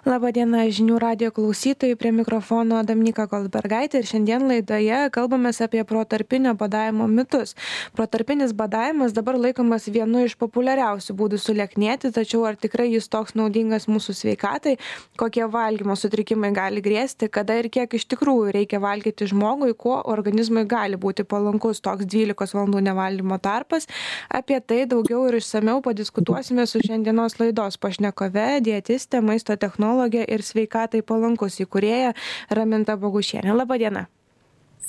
Labą dieną žinių radio klausytojai, prie mikrofono Damnika Goldbergaitė ir šiandien laidoje kalbame apie protarpinio badavimo mitus. Protarpinis badavimas dabar laikomas vienu iš populiariausių būdų sulieknėti, tačiau ar tikrai jis toks naudingas mūsų sveikatai, kokie valgymo sutrikimai gali grėsti, kada ir kiek iš tikrųjų reikia valgyti žmogui, kuo organizmui gali būti palankus toks 12 valandų nevalgymo tarpas. Apie tai daugiau ir išsameu padiskutuosime su šiandienos laidos pašnekove, dietiste, maisto technologijos imunologė ir sveikatai palankus įkūrėja Raminta Bogušienė. Labadiena.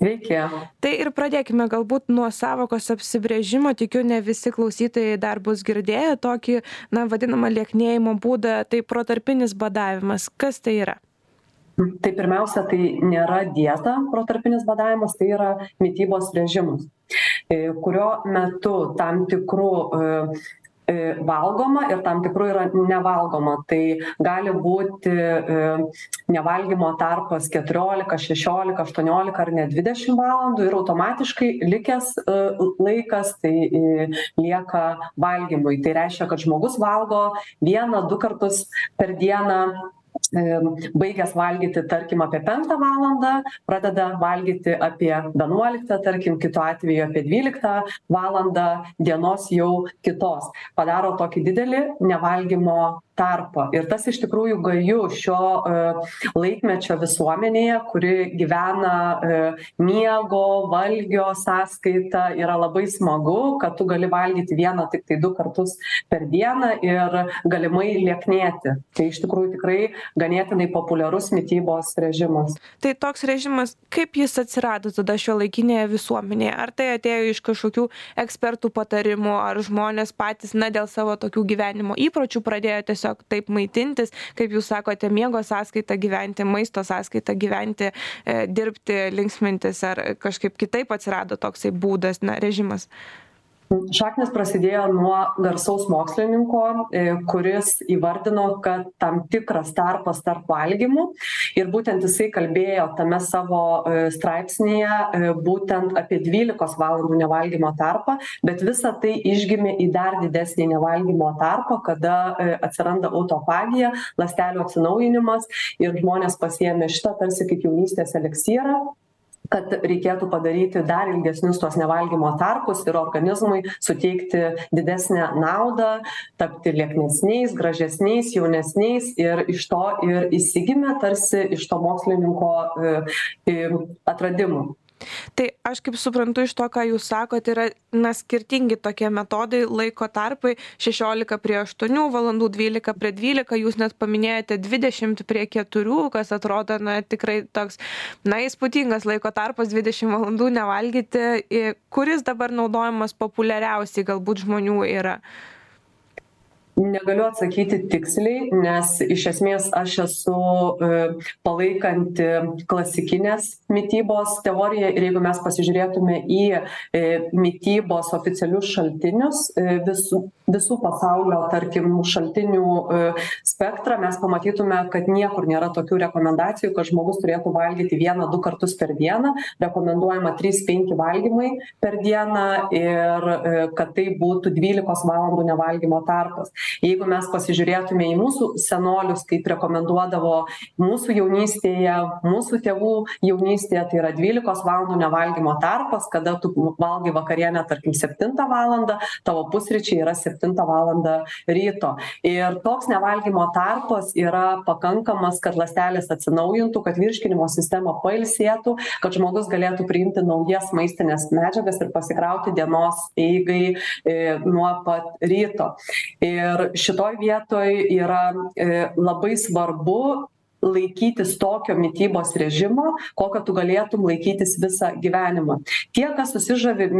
Sveiki. Tai ir pradėkime galbūt nuo savokos apsibrėžimo. Tikiu, ne visi klausytojai dar bus girdėję tokį, na, vadinamą lieknėjimo būdą. Tai protarpinis badavimas. Kas tai yra? Tai pirmiausia, tai nėra dieta, protarpinis badavimas, tai yra mytybos režimas, e, kurio metu tam tikrų E, valgoma ir tam tikrų yra nevalgoma. Tai gali būti e, nevalgymo tarpas 14, 16, 18 ar net 20 valandų ir automatiškai likęs e, laikas tai lieka valgymui. Tai reiškia, kad žmogus valgo vieną, du kartus per dieną baigęs valgyti tarkim apie penktą valandą pradeda valgyti apie vienuoliktą tarkim kitu atveju apie dvyliktą valandą dienos jau kitos. Padaro tokį didelį nevalgymo tarpą. Ir tas iš tikrųjų gaju šio e, laikmečio visuomenėje kuri gyvena e, miego valgio sąskaita yra labai smagu kad tu gali valgyti vieną tiktai du kartus per dieną ir galimai lieknėti. Tai iš tikrųjų tikrai ganėtinai populiarus mitybos režimas. Tai toks režimas kaip jis atsirado tada šiuolaikinėje visuomenėje? Ar tai atėjo iš kažkokių ekspertų patarimų ar žmonės patys na dėl savo tokių gyvenimo įpročių pradėjo tiesiog tiesiog taip maitintis kaip jūs sakote miego sąskaita gyventi maisto sąskaita gyventi e, dirbti linksmintis ar kažkaip kitaip atsirado toksai būdas na režimas šaknys prasidėjo nuo garsaus mokslininko e, kuris įvardino kad tam tikras tarpas tarp valgymų ir būtent jisai kalbėjo tame savo e, straipsnyje e, būtent apie dvylikos valandų nevalgymo tarpą bet visa tai išgimė į dar didesnį nevalgymo tarpą kada atsiranda autofagija ląstelių atsinaujinimas ir žmonės pasiėmė šitą tarsi kaip jaunystės eliksyrą kad reikėtų padaryti dar ilgesnius tuos nevalgymo tarpus ir organizmui suteikti didesnę naudą tapti lieknesniais gražesniais jaunesniais ir iš to ir įsigimė tarsi iš to mokslininko e, atradimų tai aš kaip suprantu iš to ką jūs sakot yra na skirtingi tokie metodai laiko tarpai. Šešiolika prie aštuonių valandų dvylika prie dvylika jūs net paminėjote dvidešimt prie keturių kas atrodo na tikrai toks na įspūdingas laiko tarpas dvidešim valandų nevalgyti kuris dabar naudojamas populiariausiai galbūt žmonių yra negaliu atsakyti tiksliai nes iš esmės aš esu e, palaikanti klasikinės mitybos teoriją ir jeigu mes pasižiūrėtume į e, mitybos oficialius šaltinius e, visų visų pasaulio tarkim šaltinių spektrą mes pamatytume kad niekur nėra tokių rekomendacijų kad žmogus turėtų valgyti vieną du kartus per dieną. Rekomenduojama trys penki valgymai per dieną ir kad tai būtų dvylikos valandų nevalgymo tarpas jeigu mes pasižiūrėtume į mūsų senolius kaip rekomenduodavo mūsų jaunystėje mūsų tėvų jaunystėje tai yra dvylikos valandų nevalgymo tarpas kada tu valgai vakarienę tarkim septintą valandą tavo pusryčiai yra septintą valandą ryto. Ir toks nevalgymo tarpas yra pakankamas kad ląstelės atsinaujintų kad virškinimo sistema pailsėtų kad žmogus galėtų priimti naujas maistines medžiagas ir pasikrauti dienos eigai e, nuo pat ryto. Ir ir šitoj vietoj yra e, labai svarbu laikytis tokio mitybos režimo kokio tu galėtum laikytis visą gyvenimą. Tie kas susižavi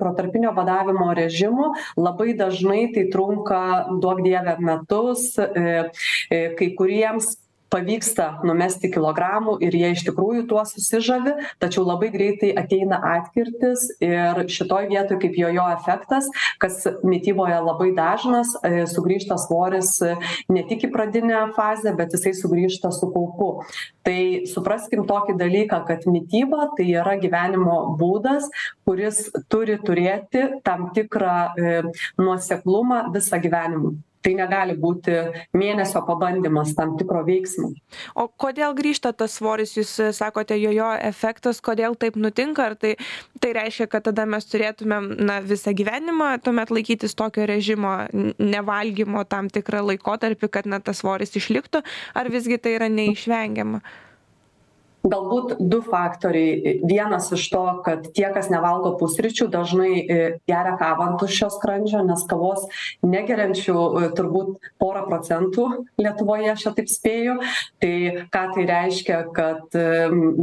protarpinio badavimo režimu labai dažnai tai trunka duok dieve metus e, e, kai kuriems pavyksta numesti kilogramų ir jie iš tikrųjų tuo susižavi tačiau labai greitai ateina atkirtis ir šitoj vietoj kaip jojo efektas kas mityboje labai dažnas e, sugrįžta svoris ne tik į pradinę fazę bet jisai sugrįžta su kaupu. Tai supraskim tokį dalyką kad mityba tai yra gyvenimo būdas kuris turi turėti tam tikrą e, nuoseklumą visą gyvenimą tai negali būti mėnesio pabandymas tam tikro veiksmo. O kodėl grįžta tas svoris? Jūs sakote jojo efektas kodėl taip nutinka? Ar tai tai reiškia kad tada mes turėtumėm na visą gyvenimą tuomet laikytis tokio režimo nevalgymo tam tikrą laikotarpį kad na tas svoris išliktų? Ar visgi tai yra neišvengiama galbūt du faktoriai. Vienas iš to kad tie kas nevalgo pusryčių dažnai e, geria kavą ant tuščio skrandžio nes kavos negeriančių e, turbūt pora procentų lietuvoje aš čia taip spėju. Tai ką tai reiškia kad e,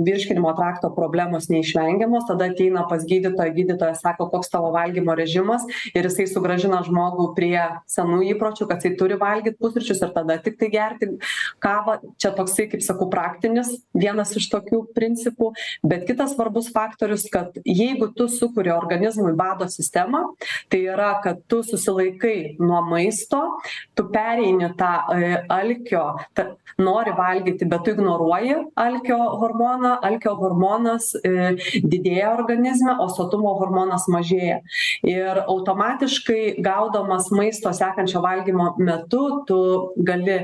virškinimo trakto problemos neišvengiamos tada ateina pas gydytoją gydytojas sako koks tavo valgymo režimas ir jisai sugrąžina žmogų prie senų įpročių kad jisai turi valgyt pusryčius ir tada tiktai gerti kavą. Čia toksai kaip sakau praktinis vienas iš tokių principų bet kitas svarbus faktorius kad jeigu tu sukuri organizmui bado sistemą tai yra kad tu susilaikai nuo maisto tu pereini tą e, alkio ta nori valgyti bet tu ignoruoji alkio hormoną alkio hormonas e, didėja organizme o sotumo hormonas mažėja. Ir automatiškai gaudamas maisto sekančio valgymo metu tu gali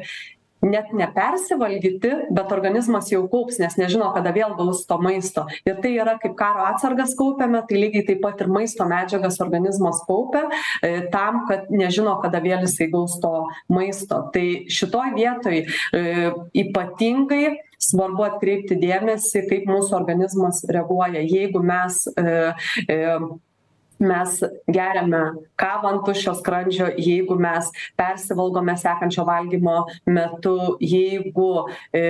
net nepersivalgyti bet organizmas jau kaups nes nežino kada vėl gaus to maisto. Ir tai yra kaip karo atsargas kaupiame tai lygiai taip pat ir maisto medžiagas organizmas kaupia e, tam kad nežino kada vėl jisai gaus to maisto. Tai šitoj vietoj e, ypatingai svarbu atkreipti dėmesį kaip mūsų organizmas reaguoja. Jeigu mes e, mes geriame kavą ant tuščio skrandžio jeigu mes persivalgome sekančio valgymo metu jeigu e,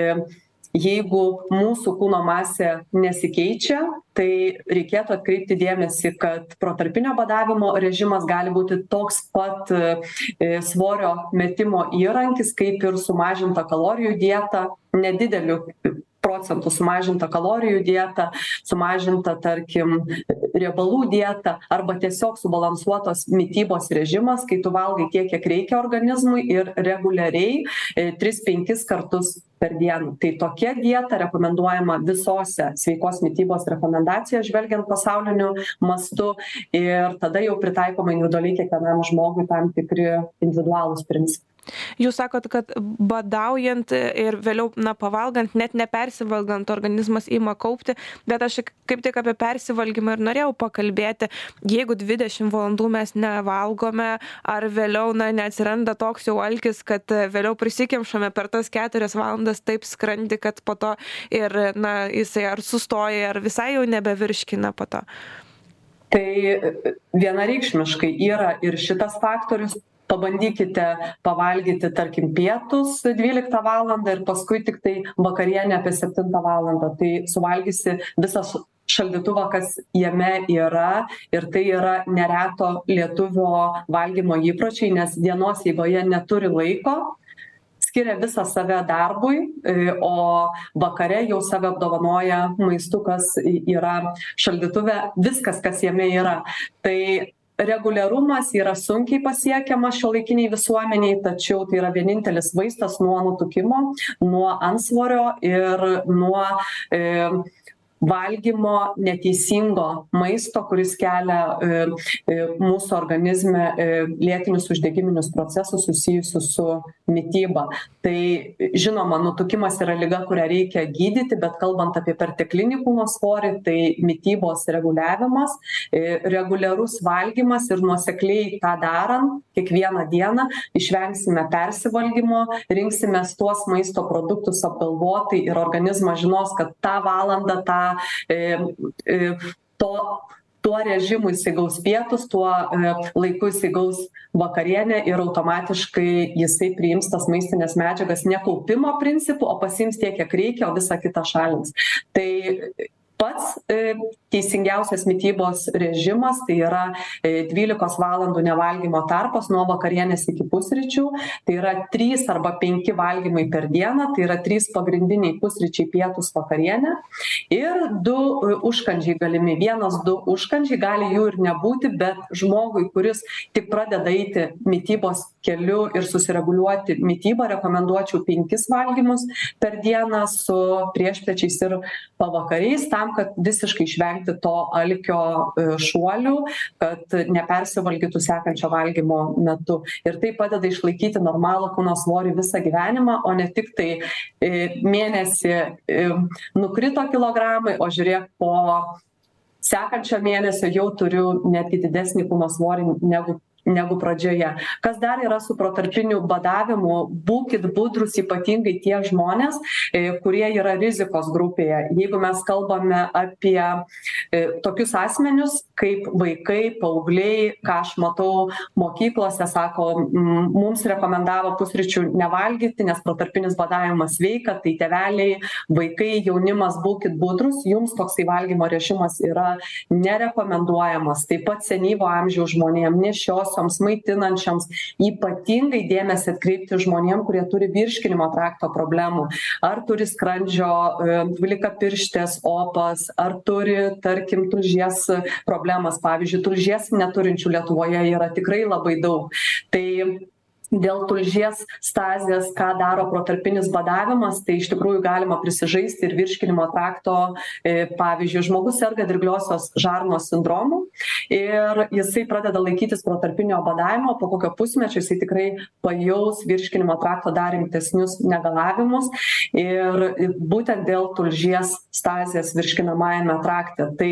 jeigu mūsų kūno masė nesikeičia tai reikėtų atkreipti dėmesį kad protarpinio badavimo režimas gali būti toks pat e, svorio metimo įrankis kaip ir sumažinta kalorijų dieta nedideliu procentų sumažinta kalorijų dieta sumažinta tarkim riebalų dieta arba tiesiog subalansuotos mitybos režimas kai tu valgai tiek kiek reikia organizmui ir reguliariai e, tris penkis kartus per dieną. Tai tokia dieta rekomenduojama visose sveikos mitybos rekomendacijos žvelgiant pasauliniu mastu ir tada jau pritaikoma individualiai kiekvienam žmogui tam tikri individualūs principai Jūs sakot, kad badaujant ir vėliau, na, pavalgant, net nepersivalgant, organizmas ima kaupti, bet aš kaip tik apie persivalgymą ir norėjau pakalbėti, jeigu 20 valandų mes nevalgome, ar vėliau, na, neatsiranda toks jau alkis, kad vėliau prisikimšame per tas 4 valandas taip skrandi, kad po to ir, na, jisai ar sustoja, ar visai jau nebevirškina po to. Tai vienareikšmiškai yra ir šitas faktorius, pabandykite pavalgyti tarkim pietus dvyliktą valandą ir paskui tiktai vakarienę apie septintą valandą. Tai suvalgysi visą šaldytuvą kas jame yra ir tai yra nereto lietuvio valgymo įpročiai nes dienos eigoje neturi laiko skiria visą save darbui e, o vakare jau save apdovanoja maistu kas yra šaldytuve viskas kas jame yra. Tai reguliarumas yra sunkiai pasiekiamas šiuolaikinėj visuomenėj tačiau tai yra vienintelis vaistas nuo nutukimo nuo antsvorio ir nuo e, valgymo neteisingo maisto kuris kelia e, e, mūsų organizme e, lėtinius uždegiminius procesus susijusius su mityba. Tai žinoma nutukimas yra liga kurią reikia gydyti bet kalbant apie perteklinį kūno svorį tai mitybos reguliavimas reguliarus valgymas ir nuosekliai tą darant kiekvieną dieną išvengsime persivalgymo rinksimės tuos maisto produktus apgalvotai ir organizmas žinos kad tą valandą tą e, e, to tuo režimu jisai gaus pietus tuo e, laiku jisai gaus vakarienę ir automatiškai jisai priims tas maistines medžiagas ne kaupimo principu o pasiims tiek kiek reikia o visa kita šalins. Tai pats e, teisingiausias mitybos režimas tai yra e, dvylikos valandų nevalgymo tarpas nuo vakarienės iki pusryčių. Tai yra trys arba penki valgymai per dieną tai yra trys pagrindiniai pusryčiai pietūs vakarienė. Ir du e, užkandžiai galimi. Vienas du užkandžiai gali jų ir nebūti bet žmogui kuris tik pradeda eiti mitybos keliu ir susireguliuoti mitybą rekomenduočiau penkis valgymus per dieną su priešpiečiais ir pavakariais tam kad visiškai išvengti to alkio šuolių kad nepersivalgytų sekančio valgymo metu. Ir tai padeda išlaikyti normalų kūno svorį visą gyvenimą o ne tiktai mėnesį nukrito kilogramai o žiūrėk po sekančio mėnesio jau turiu netgi didesnį kūno svorį negu negu pradžioje. Kas dar yra su protarpiniu badavimu būkit budrūs ypatingai tie žmonės e, kurie yra rizikos grupėje. Jeigu mes kalbame apie e, tokius asmenius kaip vaikai paaugliai ką aš matau mokyklose sako mums rekomendavo pusryčių nevalgyti nes protarpinis badavimas sveika tai tėveliai vaikai jaunimas būkit budrūs jums toksai valgymo režimas yra nerekomenduojamas. Taip pat senyvo amžiaus žmonėm nėščiosioms maitinančioms ypatingai dėmesį atkreipti žmonėm kurie turi virškinimo trakto problemų. Ar turi skrandžio e, dvylikapirštės opas ar turi tarkim tulžies problemas. Pavyzdžiui tulžies neturinčių lietuvoje yra tikrai labai daug. Tai dėl tulžies stazės ką daro protarpinis badavimas tai iš tikrųjų galima prisižaisti ir virškinimo trakto e, pavyzdžiui žmogus serga dirgliosios žarnos sindromu ir jisai pradeda laikytis protarpinio badavimo po kokio pusmečio jisai tikrai pajaus virškinimo trakto dar rimtesnius negalavimus ir būtent dėl tulžies stazės virškinamajame trakte. Tai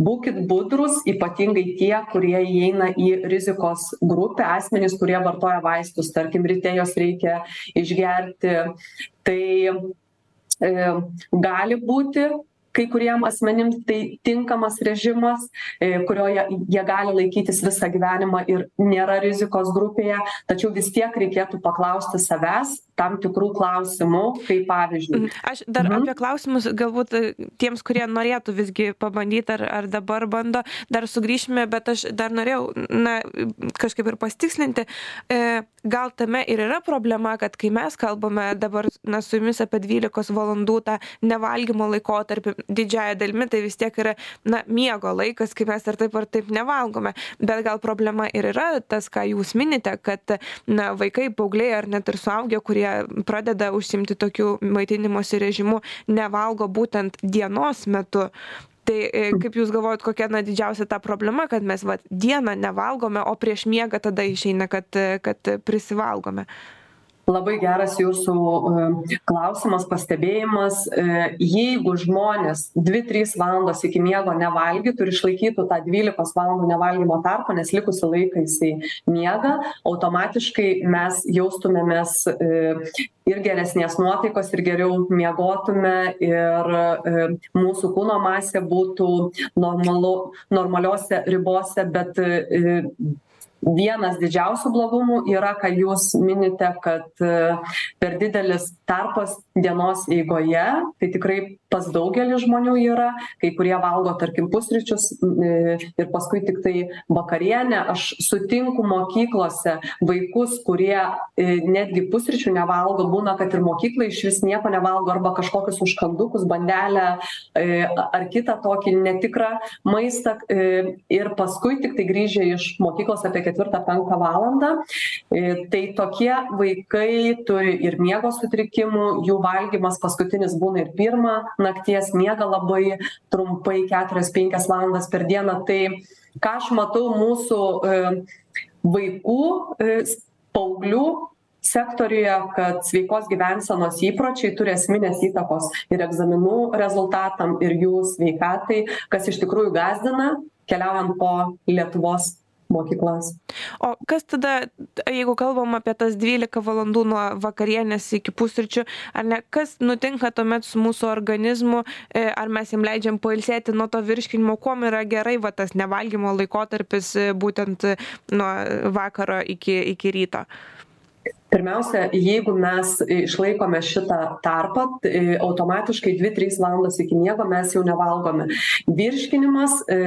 būkit budrūs ypatingai tie kurie įeina į rizikos grupę asmenys kurie vartoja vaistus vaistus tarkim ryte juos reikia išgerti. Tai e, gali būti kai kuriem asmenim tai tinkamas režimas e, kurio jie jie gali laikytis visą gyvenimą ir nėra rizikos grupėje tačiau vis tiek reikėtų paklausti savęs tam tikrų klausimų kaip pavyzdžiui mhm. aš dar apie klausimus galbūt e, tiems kurie norėtų visgi pabandyt ar ar dabar bando dar sugrįšime bet aš dar norėjau na kažkaip ir pasitikslinti e, gal tame ir yra problema kad kai mes kalbame dabar na su jumis apie dvylikos valandų tą nevalgymo laikotarpį didžiąja dalimi tai vis tiek yra na miego laikas kai mes ar taip ar taip nevalgome. Bet gal problema ir yra tas ką jūs minite kad na vaikai paaugliai ar net ir suaugę kurie pradeda užsiimti tokiu maitinimosi režimu nevalgo būtent dienos metu. Tai e, kaip jūs galvojat kokia na didžiausia ta problema kad mes vat dieną nevalgome o prieš miegą tada išeina kad kad prisivalgome labai geras jūsų e, klausimas pastebėjimas. E, jeigu žmonės dvi trys valandos iki miego nevalgytų ir išlaikytų tą dvylikos valandų nevalgymo tarpą nes likusį laiką jisai miega automatiškai mes jaustumėmės e, ir geresnės nuotaikos ir geriau miegotume ir mūsų kūno masė būtų normalu normaliose ribose bet vienas didžiausių blogumų yra ką jūs minite kad per didelis tarpas dienos eigoje tai tikrai pas daugelį žmonių yra kai kurie valgo tarkim pusryčius e, ir paskui tiktai vakarienę. Aš sutinku mokyklose vaikus kurie e, netgi pusryčių nevalgo būna kad ir mokykloj išvis nieko nevalgo arba kažkokius užkandukus bandelę e, ar kitą tokį netikrą maistą ir paskui tiktai grįžę iš mokyklos apie ketvirtą penktą valandą. Tai tokie vaikai turi ir miego sutrikimų jų valgymas paskutinis būna ir pirmą nakties miega labai trumpai keturias penkias valandas per dieną. Tai ką aš matau mūsų e, vaikų e, paauglių sektoriuje kad sveikos gyvensenos įpročiai turi esminės įtakos ir egzaminų rezultatam ir jų sveikatai kas iš tikrųjų gąsdina keliaujant po lietuvos mokyklas. O kas tada, jeigu kalbam apie tas 12 valandų nuo vakarienės iki pusryčių, ar ne, kas nutinka tuomet su mūsų organizmu, e, ar mes jam leidžiam pailsėti nuo to virškinimo, kuom yra gerai va tas nevalgymo laikotarpis e, būtent nuo vakaro iki, iki ryto? Pirmiausia, jeigu mes išlaikome šitą tarpą, tai automatiškai 2-3 valandos iki miego mes jau nevalgome. Virškinimas e,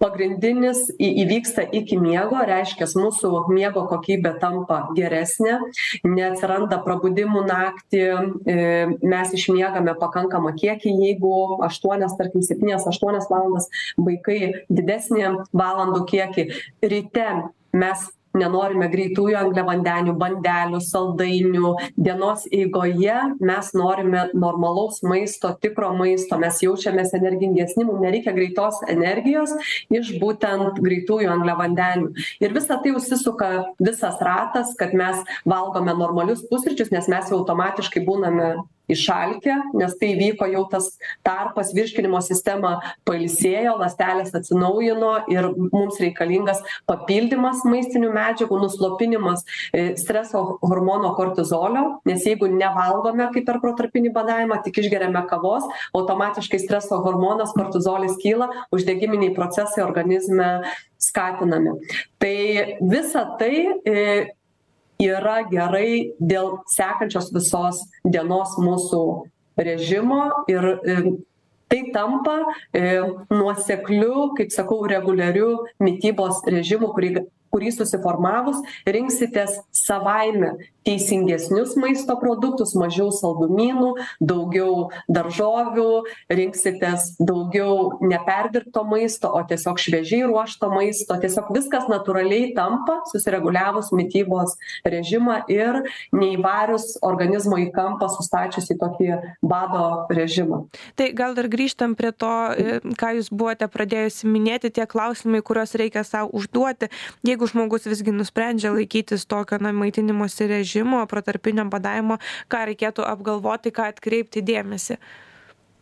pagrindinis į įvyksta iki miego reiškias mūsų miego kokybė tampa geresnė neatsiranda prabudimų naktį e, mes išmiegame pakankamą kiekį jeigu aštuonias tarkim septynias aštuonias valandas vaikai didesnį valandų kiekį ryte mes nenorime greitųjų angliavandenių bandelių saldainių. Dienos eigoje mes norime normalaus maisto tikro maisto. Mes jaučiamės energingesni mum nereikia greitos energijos iš būtent greitųjų angliavandenių. Ir visa tai užsisuka visas ratas kad mes valgome normalius pusryčius nes mes jau automatiškai būname išalkę nes tai įvyko jau tas tarpas virškinimo sistema pailsėjo ląstelės atsinaujino ir mums reikalingas papildymas maistinių medžiagų nuslopinimas e, streso hormono kortizolio nes jeigu nevalgome kaip per protarpinį badavimą tik išgeriame kavos automatiškai streso hormonas kortizolis kyla uždegiminiai procesai organizme skatinami. Tai visa tai e, yra gerai dėl sekančios visos dienos mūsų režimo ir e, tai tampa e, nuosekliu kaip sakau reguliariu mitybos režimu kurį kurį susiformavus rinksitės savaime teisingesnius maisto produktus mažiau saldumynų daugiau daržovių rinksitės daugiau neperdirbto maisto o tiesiog šviežiai ruošto maisto. Tiesiog viskas natūraliai tampa susireguliavus mitybos režimą ir neįvarius organizmo į kampą sustačius į tokį bado režimą. Tai gal dar grįžtam prie to e, ką jūs buvote pradėjusi minėti tie klausimai kuriuos reikia sau užduoti. Jeigu žmogus visgi nusprendžia laikytis tokio na maitinimosi režimo režimo protarpinio badavimo ką reikėtų apgalvoti ką atkreipti dėmesį?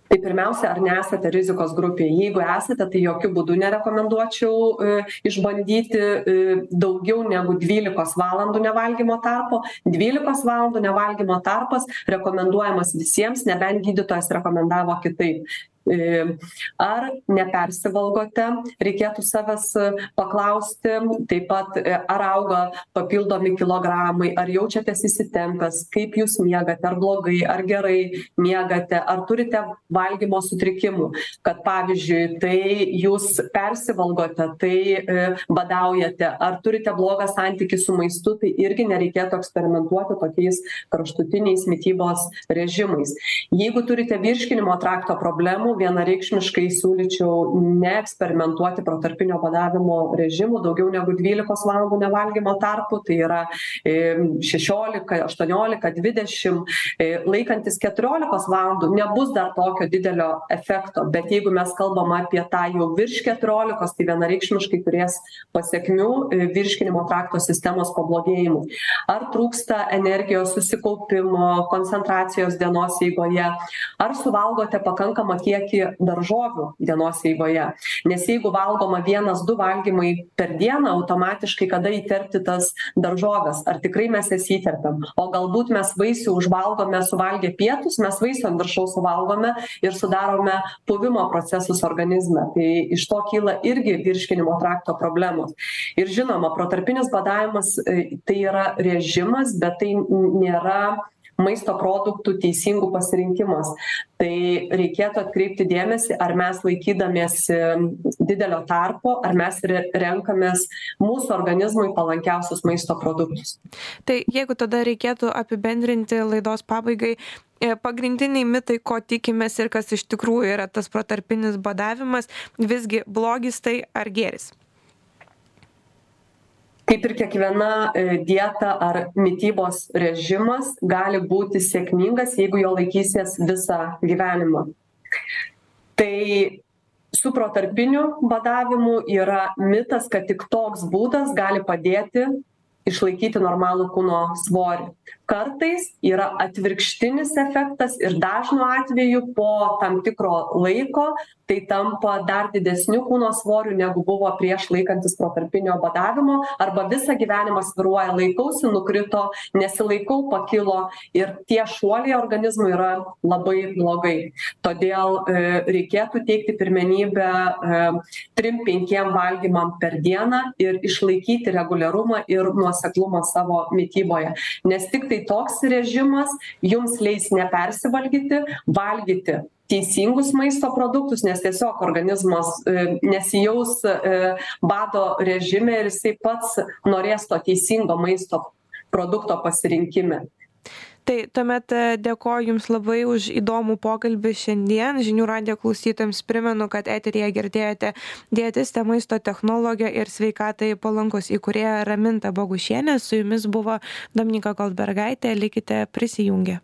Tai pirmiausia ar nesate rizikos grupėj jeigu esate tai jokiu būdu nerekomenduočiau e, išbandyti e, daugiau negu dvylikos valandų nevalgymo tarpo. Dvylikos valandų nevalgymo tarpas rekomenduojamas visiems nebent gydytojas rekomendavo kitaip ar nepersivalgote? Reikėtų savęs paklausti. Taip pat e, ar auga papildomi kilogramai? Ar jaučiatės įsitempęs? Kaip jūs miegate? Ar blogai? Ar gerai miegate? Ar turite valgymo sutrikimų? Kad pavyzdžiui tai jūs persivalgote tai e, badaujate. Ar turite blogą santykį su maistu? Tai irgi nereikėtų eksperimentuoti tokiais kraštutiniais mitybos režimais. Jeigu turite virškinimo trakto problemų vienareikšmiškai siūlyčiau neeksperimentuoti protarpinio badavimo režimu daugiau negu dvylikos valandų nevalgymo tarpu tai yra šešiolika aštuoniolika dvidešim e, laikantis keturiolikos valandų nebus dar tokio didelio efekto bet jeigu mes kalbam apie tą jau virš keturiolikos tai vienareikšmiškai turės pasekmių e, virškinimo trakto sistemos pablogėjimui. Ar trūksta energijos susikaupimo koncentracijos dienos eigoje ar suvalgote pakankamą kiekį kiekį daržovių dienos eigoje. Nes jeigu valgoma vienas du valgymai per dieną automatiškai kada įterpti tas daržoves? Ar tikrai mes jas įterpiam? O galbūt mes vaisių užvalgome suvalgę pietus mes vaisių ant viršaus suvalgome ir sudarome puvimo procesus organizme. Tai iš to kyla irgi virškinimo trakto problemos. Ir žinoma protarpinis badavimas e, tai yra režimas bet tai nėra maisto produktų teisingų pasirinkimas. Tai reikėtų atkreipti dėmesį ar mes laikydamiesi didelio tarpo ar mes re renkamės mūsų organizmui palankiausius maisto produktus. Tai jeigu tada reikėtų apibendrinti laidos pabaigai e, pagrindiniai mitai ko tikimės ir kas iš tikrųjų yra tas protarpinis badavimas visgi blogis tai ar gėris kaip ir kiekviena e, dieta ar mitybos režimas gali būti sėkmingas jeigu jo laikysies visą gyvenimą. Tai su protarpiniu badavimu yra mitas kad tik toks būdas gali padėti išlaikyti normalų kūno svorį kartais yra atvirkštinis efektas ir dažnu atveju po tam tikro laiko tai tampa dar didesniu kūno svoriu negu buvo prieš laikantis protarpinio badavimo arba visą gyvenimą svyruoja laikausi nukrito nesilaikau pakilo ir tie šuoliai organizmui yra labai blogai. Todėl e, reikėtų teikti pirmenybę e, trim penkiem valgymam per dieną ir išlaikyti reguliarumą ir nuoseklumą savo mityboje. Nes tiktai tai toks režimas jums leis nepersivalgyti valgyti teisingus maisto produktus nes tiesiog organizmas e, nesijaus e, bado režime ir jisai pats norės to teisingo maisto produkto pasirinkime tai tuomet e, dėkoju jums labai už įdomų pokalbį šiandien. Žinių radijo klausytojams primenu kad eteryje girdėjote dietistę maisto technologę ir sveikatai palankūs įkūrėją ramintą bogušienę su jumis buvo dominyka goldbergaitė. Likite prisijungę